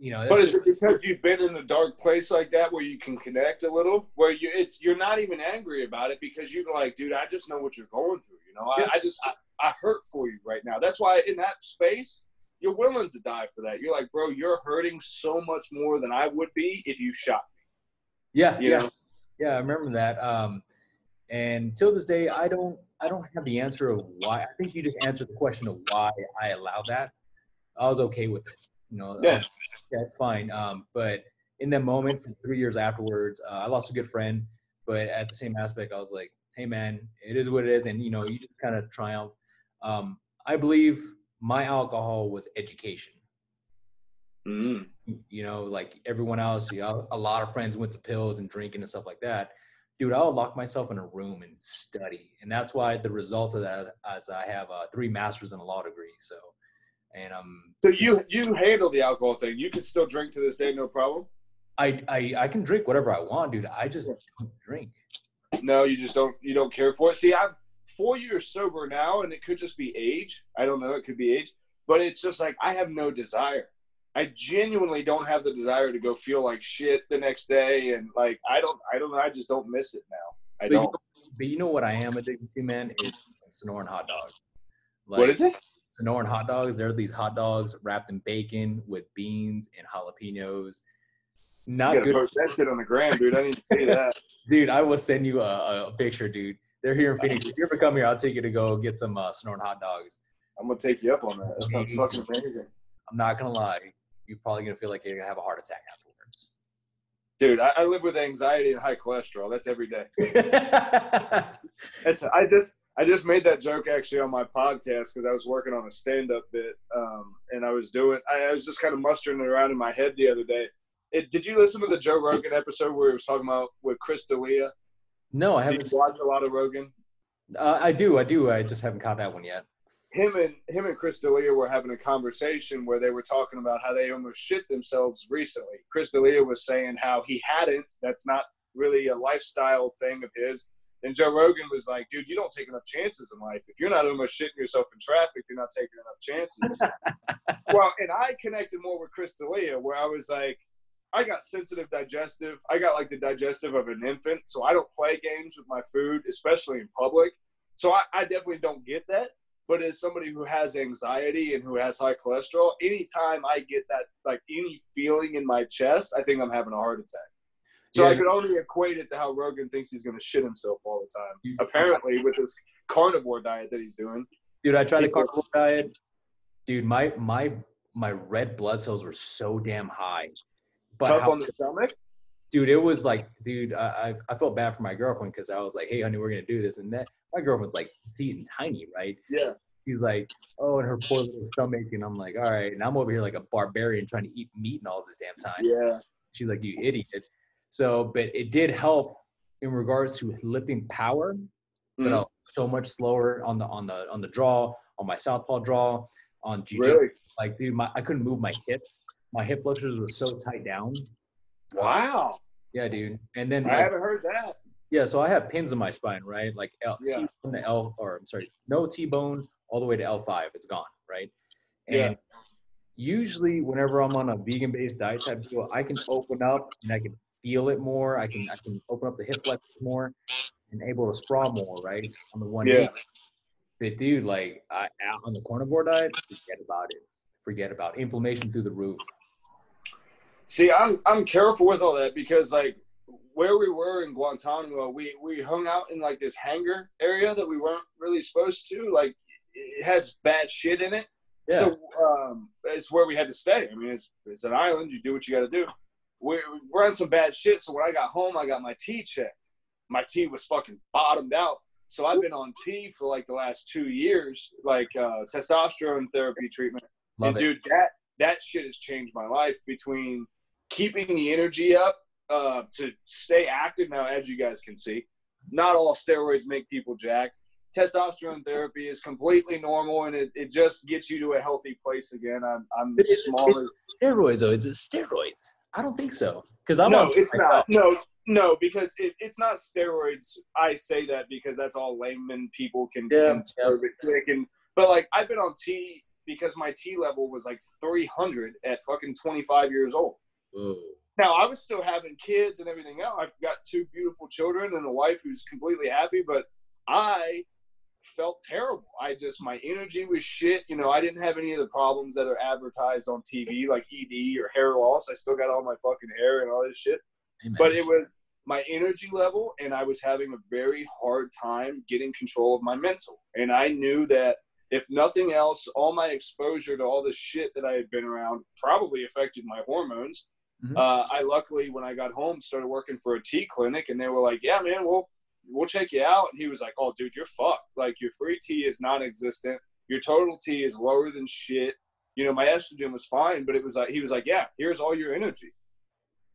you know. But is it because you've been in a dark place like that where you can connect a little, where you it's you're not even angry about it because you're like, dude, I just know what you're going through. You know, I, I just I, I hurt for you right now. That's why in that space you're willing to die for that. You're like, bro, you're hurting so much more than I would be if you shot me. Yeah, you yeah, know? yeah. I remember that. Um, and till this day, I don't I don't have the answer of why. I think you just answered the question of why I allowed that. I was okay with it. You know, yeah, yeah, it's fine. Um, but in that moment, for three years afterwards, uh, I lost a good friend. But at the same aspect, I was like, hey man, it is what it is, and you know, you just kind of triumph. Um, I believe my alcohol was education. Mm. You know, like everyone else, you know, a lot of friends went to pills and drinking and stuff like that. Dude, I would lock myself in a room and study, and that's why the result of that is I have uh, three masters and a law degree. So and um. So you you handle the alcohol thing. You can still drink to this day, no problem. I I, I can drink whatever I want, dude. I just don't drink. No, you just don't. You don't care for it. See, I'm four years sober now, and it could just be age. I don't know. It could be age, but it's just like I have no desire. I genuinely don't have the desire to go feel like shit the next day, and like I don't, I don't, I just don't miss it now. I but don't. You know, but you know what I am addicted to, man, is Sonoran hot dog. Like, what is it? Sonoran hot dogs. There are these hot dogs wrapped in bacon with beans and jalapenos. Not good. Post that shit on the gram, dude. I need to see that. dude, I will send you a, a, picture, dude. They're here in Phoenix. If you ever come here, I'll take you to go get some uh, Sonoran hot dogs. I'm gonna take you up on that. That sounds fucking amazing. I'm not gonna lie. You're probably gonna feel like you're gonna have a heart attack afterwards. Dude, I, I live with anxiety and high cholesterol. That's every day. That's I just I just made that joke actually on my podcast because I was working on a stand-up bit, um, and I was doing. I, I, was just kind of mustering it around in my head the other day. It, did you listen to the Joe Rogan episode where he was talking about with Chris D'Elia? No, I haven't. Did you watch a lot of Rogan? Uh, I do, I do. I just haven't caught that one yet. Him and him and Chris D'Elia were having a conversation where they were talking about how they almost shit themselves recently. Chris D'Elia was saying how he hadn't. That's not really a lifestyle thing of his and Joe Rogan was like, dude, you don't take enough chances in life. If you're not almost shitting yourself in traffic, you're not taking enough chances. well, and I connected more with Chris D'Elia, where I was like, I got sensitive digestive. I got like the digestive of an infant. So I don't play games with my food, especially in public. So I, I definitely don't get that. But as somebody who has anxiety and who has high cholesterol, anytime I get that, like any feeling in my chest, I think I'm having a heart attack. So yeah. I could only equate it to how Rogan thinks he's going to shit himself all the time. Mm-hmm. Apparently, with this carnivore diet that he's doing. Dude, I tried the carnivore diet. Dude, my my my red blood cells were so damn high. But Tough how, on the stomach. Dude, it was like, dude, I I felt bad for my girlfriend because I was like, hey, honey, we're gonna do this, and that my girlfriend's like petite and tiny, right? Yeah. He's like, oh, and her poor little stomach, and I'm like, all right, and I'm over here like a barbarian trying to eat meat and all this damn time. Yeah. She's like, you idiot. So, but it did help in regards to lifting power, mm-hmm. but so much slower on the on the on the draw, on my southpaw draw, on jiu really? Like, dude, my I couldn't move my hips. My hip flexors were so tight down. Wow. Yeah, dude. And then I like, haven't heard that. Yeah, so I have pins in my spine, right? Like L, yeah. T-bone to L, or I'm sorry, no T-bone all the way to L5. It's gone, right? And yeah. usually, whenever I'm on a vegan-based diet type deal, I can open up and I can feel it more. I can I can open up the hip flexors more and able to sprawl more, right? On the one yeah. But dude, like I, on the carnivore diet, forget about it. Forget about it. inflammation through the roof. See, I'm I'm careful with all that because like where we were in Guantanamo, we we hung out in like this hangar area that we weren't really supposed to. Like it has bad shit in it. Yeah. So um, it's where we had to stay. I mean, it's it's an island. You do what you got to do we are on some bad shit. So when I got home, I got my T checked. My T was fucking bottomed out. So I've been on T for like the last two years, like uh, testosterone therapy treatment. Love and it. dude, that that shit has changed my life between keeping the energy up uh, to stay active. Now, as you guys can see, not all steroids make people jacked. Testosterone therapy is completely normal, and it, it just gets you to a healthy place again. I'm I'm is smaller. is it steroids though? Is it steroids? I don't think so. Because I'm no, on it's not. No, no, because it, it's not steroids. I say that because that's all layman people can, Yeah, quick. And but like I've been on T because my T level was like 300 at fucking 25 years old. Whoa. Now I was still having kids and everything else. I've got two beautiful children and a wife who's completely happy, but I felt terrible. I just my energy was shit. You know, I didn't have any of the problems that are advertised on TV like ED or hair loss. I still got all my fucking hair and all this shit. Amen. But it was my energy level and I was having a very hard time getting control of my mental. And I knew that if nothing else, all my exposure to all the shit that I had been around probably affected my hormones. Mhm. Uh, I luckily, when I got home, started working for a T clinic, and they were like, "Yeah, man, we'll we'll check you out." And he was like, "Oh, dude, you're fucked. Like your free T is non-existent. Your total T is lower than shit. You know, my estrogen was fine, but it was like he was like, "Yeah, here's all your energy."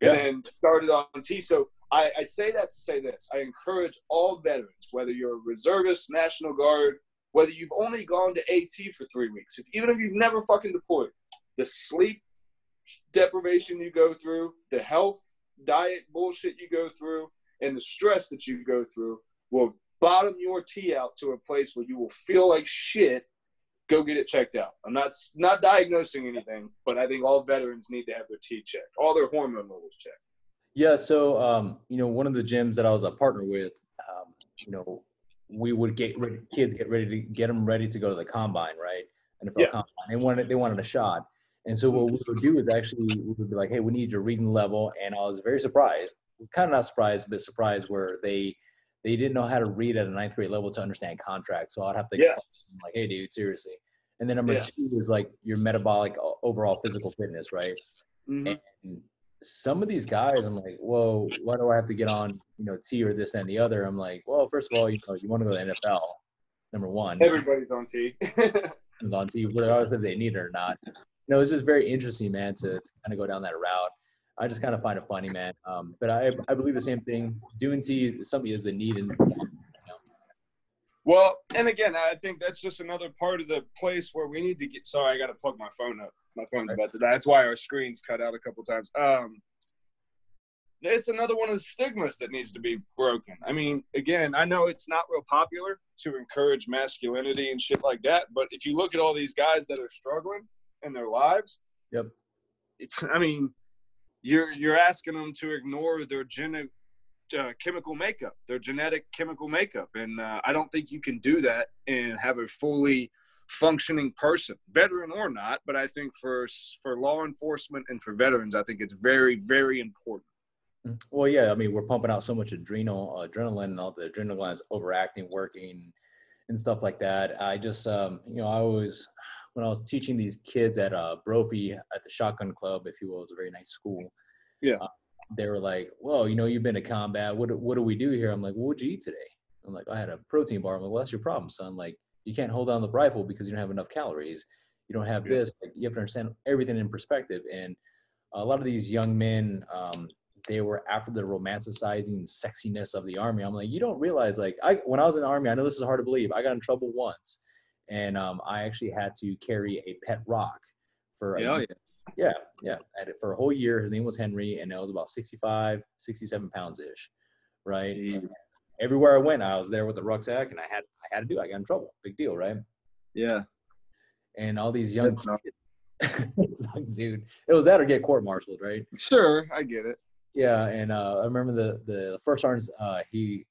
Yeah. And then started on T. So I, I say that to say this: I encourage all veterans, whether you're a reservist, National Guard, whether you've only gone to AT for three weeks, if, even if you've never fucking deployed, the sleep deprivation you go through, the health diet bullshit you go through, and the stress that you go through will bottom your T out to a place where you will feel like shit. Go get it checked out. I'm not not diagnosing anything, but I think all veterans need to have their T checked, all their hormone levels checked. Yeah, so um, you know, one of the gyms that I was a partner with, um, you know, we would get ready, kids get ready to get them ready to go to the combine, right? NFL Yeah. combine. They wanted they wanted a shot, and so what we would do is actually we would be like, hey, we need your reading level, and I was very surprised, kind of not surprised, but surprised where they they didn't know how to read at a ninth grade level to understand contracts. So I'd have to Yeah. explain, like, hey, dude, seriously. And then number Yeah. two is like your metabolic overall physical fitness, right? Mhm. And some of these guys, I'm like, whoa, why do I have to get on, you know, T or this and the other? I'm like, well, first of all, you know, you want to go to the NFL, number one. Everybody's on T. On T, regardless if they need it or not. You know, it's just very interesting, man, to, to kind of go down that route. I just kind of find it funny, man. Um, but I, I believe the same thing. Doing T is something is a need, and Well, and again, I think that's just another part of the place where we need to get. Sorry, I got to plug my phone up. My phone's about to die. That's why our screen's cut out a couple times. Um, it's another one of the stigmas that needs to be broken. I mean, again, I know it's not real popular to encourage masculinity and shit like that, but if you look at all these guys that are struggling in their lives, Yep. it's. I mean, you're you're asking them to ignore their genetic uh, chemical makeup, their genetic chemical makeup, and uh, I don't think you can do that and have a fully functioning person, veteran or not. But I think for for law enforcement and for veterans, I think it's very very important. well, yeah, I mean, we're pumping out so much adrenal adrenaline and all the adrenal glands overacting, working, and stuff like that. I just, um, you know, I always, when I was teaching these kids at uh, Brophy at the Shotgun Club, if you will, it was a very nice school. Yeah. Uh, they were like, "Well, you know, you've been to combat. What do- what do we do here?" I'm like, well, "What'd you eat today?" I'm like, "I had a protein bar." I'm like, "Well, that's your problem, son. Like, you can't hold down the rifle because you don't have enough calories. You don't have Yeah. this. Like, you have to understand everything in perspective." And a lot of these young men, um, they were after the romanticizing sexiness of the army. I'm like, you don't realize, like, I when I was in the army, I know this is hard to believe. I got in trouble once, and um, I actually had to carry a pet rock for a Yeah, yeah, yeah. I had it for a whole year. His name was Henry, and it was about 65, 67 pounds ish, right? Everywhere I went, I was there with the rucksack, and I had I had to do. it. I got in trouble. Big deal, right? yeah. And all these young It's like, dude, it was that or get court-martialed, right? Sure, I get it. Yeah, and uh, I remember the the first sergeant. Uh, he,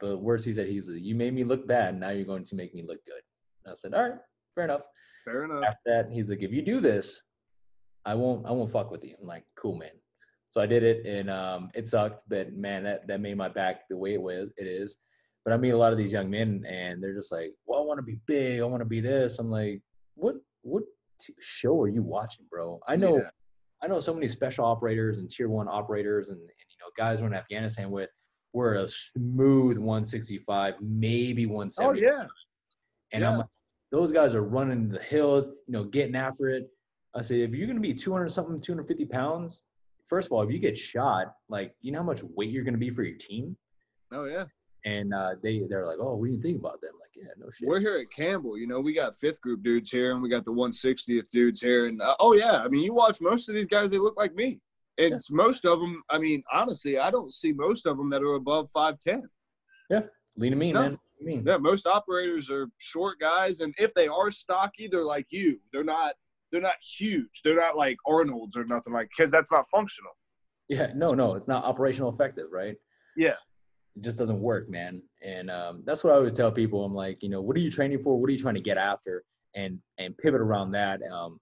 the words he said, he's "You made me look bad. Now you're going to make me look good." And I said, "All right, fair enough." Fair enough. After that, he's like, "If you do this, I won't. I won't fuck with you." I'm like, "Cool, man." So I did it, and um, it sucked, but man, that that made my back the way it was. It is. But I meet a lot of these young men, and they're just like, "Well, I want to be big. I want to be this." I'm like, "What? What t- show are you watching, bro?" I know. Yeah. I know so many special operators and tier one operators and, and you know guys we're in Afghanistan with were a smooth 165, maybe 170. Oh yeah. And I'm like, those guys are running the hills, you know, getting after it. I say, if you're gonna be 200 something, 250 pounds first of all, if you get shot, like you know how much weight you're going to be for your team. Oh yeah. And uh, they they're like, oh, what do you think about that? I'm like, yeah, no shit. We're here at Campbell. You know, we got fifth group dudes here, and we got the 160th dudes here. And uh, oh yeah, I mean, you watch most of these guys; they look like me. And yeah. most of them, I mean, honestly, I don't see most of them that are above five ten. Yeah, lean to me, no. man. Mean. Yeah, most operators are short guys, and if they are stocky, they're like you. They're not. They're not huge. They're not like Arnold's or nothing like because that's not functional. Yeah, no, no, it's not operational effective, right? Yeah, it just doesn't work, man. And um, that's what I always tell people. I'm like, you know, what are you training for? What are you trying to get after? And and pivot around that. Um,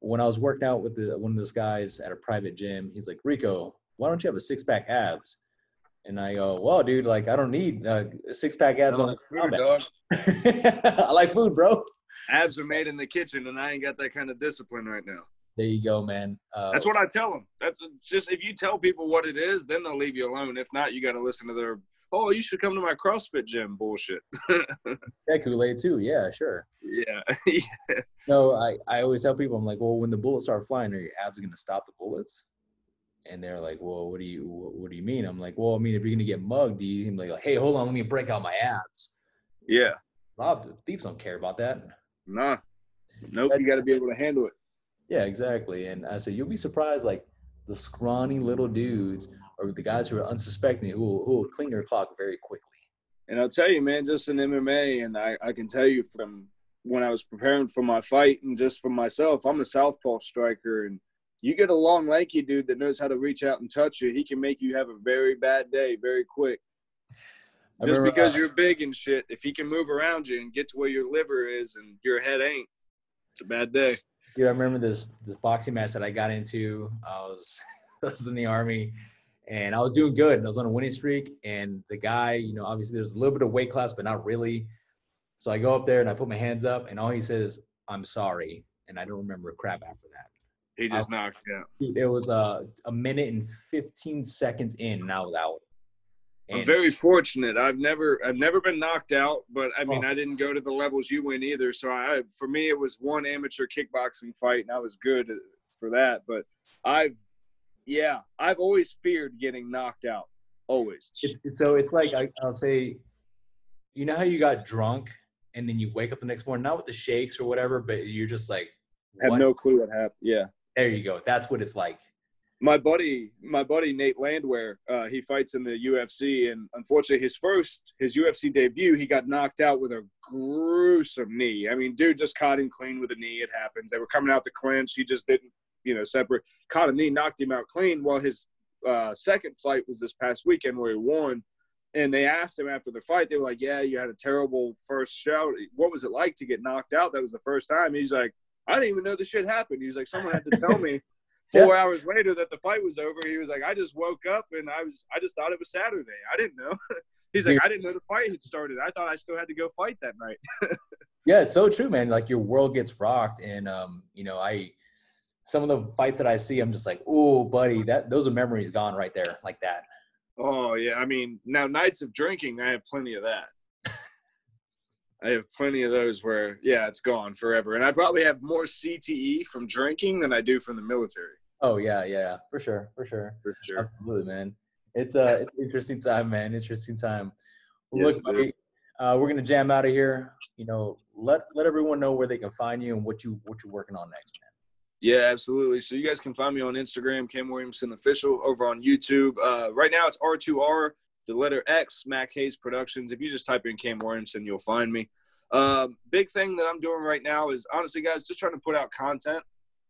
when I was working out with the, one of those guys at a private gym, he's like, Rico, why don't you have a six pack abs? And I go, well, dude, like I don't need uh, six pack abs on like food, dog. I like food, bro. Abs are made in the kitchen, and I ain't got that kind of discipline right now. There you go, man. Uh, That's what I tell them. That's just if you tell people what it is, then they'll leave you alone. If not, you got to listen to their oh, you should come to my CrossFit gym bullshit. that Kool Aid too. Yeah, sure. Yeah. yeah. No, I, I always tell people, I'm like, well, when the bullets start flying, are your abs going to stop the bullets? And they're like, well, what do you what, what, do you mean? I'm like, well, I mean, if you're going to get mugged, do you I'm like, hey, hold on, let me break out my abs. Yeah. Rob, thieves don't care about that. Nah. Nope. you got to be able to handle it. Yeah, exactly. And I said, you'll be surprised, like the scrawny little dudes or the guys who are unsuspecting who will, who will clean your clock very quickly. And I'll tell you, man, just in MMA, and I, I can tell you from when I was preparing for my fight and just for myself, I'm a southpaw striker. And you get a long, lanky dude that knows how to reach out and touch you, he can make you have a very bad day very quick. Just remember, because uh, you're big and shit, if he can move around you and get to where your liver is and your head ain't, it's a bad day. Yeah, I remember this this boxing match that I got into. I was I was in the army and I was doing good. And I was on a winning streak. And the guy, you know, obviously there's a little bit of weight class, but not really. So I go up there and I put my hands up, and all he says, "I'm sorry," and I don't remember a crap after that. He just I, knocked out. It was uh, a minute and 15 seconds in, and I was out. And I'm very fortunate. I've never I've never been knocked out, but I mean oh. I didn't go to the levels you went either. So I for me it was one amateur kickboxing fight, and I was good for that. But I've yeah, I've always feared getting knocked out. Always. It, so it's like I, I'll say, you know how you got drunk and then you wake up the next morning, not with the shakes or whatever, but you're just like, what? have no clue what happened. Yeah. There you go. That's what it's like. My buddy, my buddy Nate Landwehr, uh, he fights in the UFC, and unfortunately, his first, his UFC debut, he got knocked out with a gruesome knee. I mean, dude just caught him clean with a knee. It happens. They were coming out to clinch. He just didn't you know, separate. Caught a knee, knocked him out clean. Well, his uh, second fight was this past weekend where he won. And they asked him after the fight, they were like, Yeah, you had a terrible first shout. What was it like to get knocked out? That was the first time. He's like, I didn't even know this shit happened. He was like, Someone had to tell me four yeah. hours later that the fight was over. He was like, I just woke up and I was, I just thought it was Saturday. I didn't know. He's like, I didn't know the fight had started. I thought I still had to go fight that night. yeah, it's so true, man. Like your world gets rocked. And, um, you know, I, some of the fights that I see, I'm just like, oh, buddy, that those are memories gone right there, like that. Oh yeah, I mean, now nights of drinking, I have plenty of that. I have plenty of those where, yeah, it's gone forever, and I probably have more CTE from drinking than I do from the military. Oh yeah, yeah, for sure, for sure, for sure, absolutely, man. It's a it's an interesting time, man. Interesting time. Well, yes, look, buddy, uh, we're gonna jam out of here. You know, let let everyone know where they can find you and what you what you're working on next, man. Yeah, absolutely. So you guys can find me on Instagram, Cam Williamson Official, over on YouTube. Uh, right now it's R2R, the letter X, Mac Hayes Productions. If you just type in Cam Williamson, you'll find me. Um, big thing that I'm doing right now is honestly, guys, just trying to put out content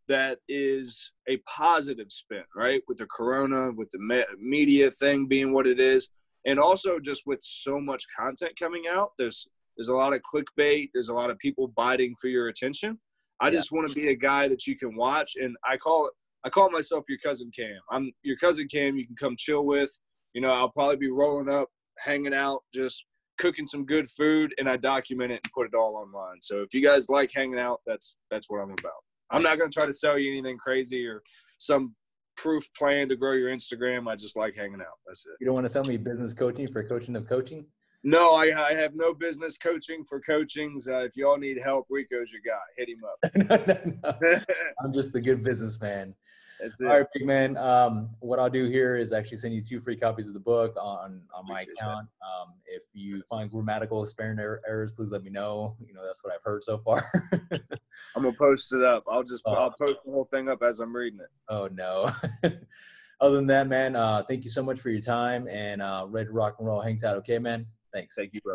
that is a positive spin, right? With the corona, with the me- media thing being what it is, and also just with so much content coming out, there's there's a lot of clickbait. There's a lot of people biting for your attention. I just want to be a guy that you can watch, and I call it. I call myself your cousin Cam. I'm your cousin Cam. You can come chill with. You know, I'll probably be rolling up, hanging out, just cooking some good food, and I document it and put it all online. So if you guys like hanging out, that's that's what I'm about. I'm not going to try to sell you anything crazy or some proof plan to grow your Instagram. I just like hanging out. That's it. You don't want to sell me business coaching for coaching of coaching? No, I, I have no business coaching for coachings. Uh, if y'all need help, Rico's your guy. Hit him up. no, no, no. I'm just a good businessman. That's it. right, big man. Um, what I'll do here is actually send you two free copies of the book on on my Appreciate account. Um, if you find grammatical spelling er- errors, please let me know. You know that's what I've heard so far. I'm gonna post it up. I'll just Oh. I'll post the whole thing up as I'm reading it. oh no. Other than that, man, uh, thank you so much for your time and uh, ready to rock and roll. Hang tight, okay, man. Thanks. Thank you, bro.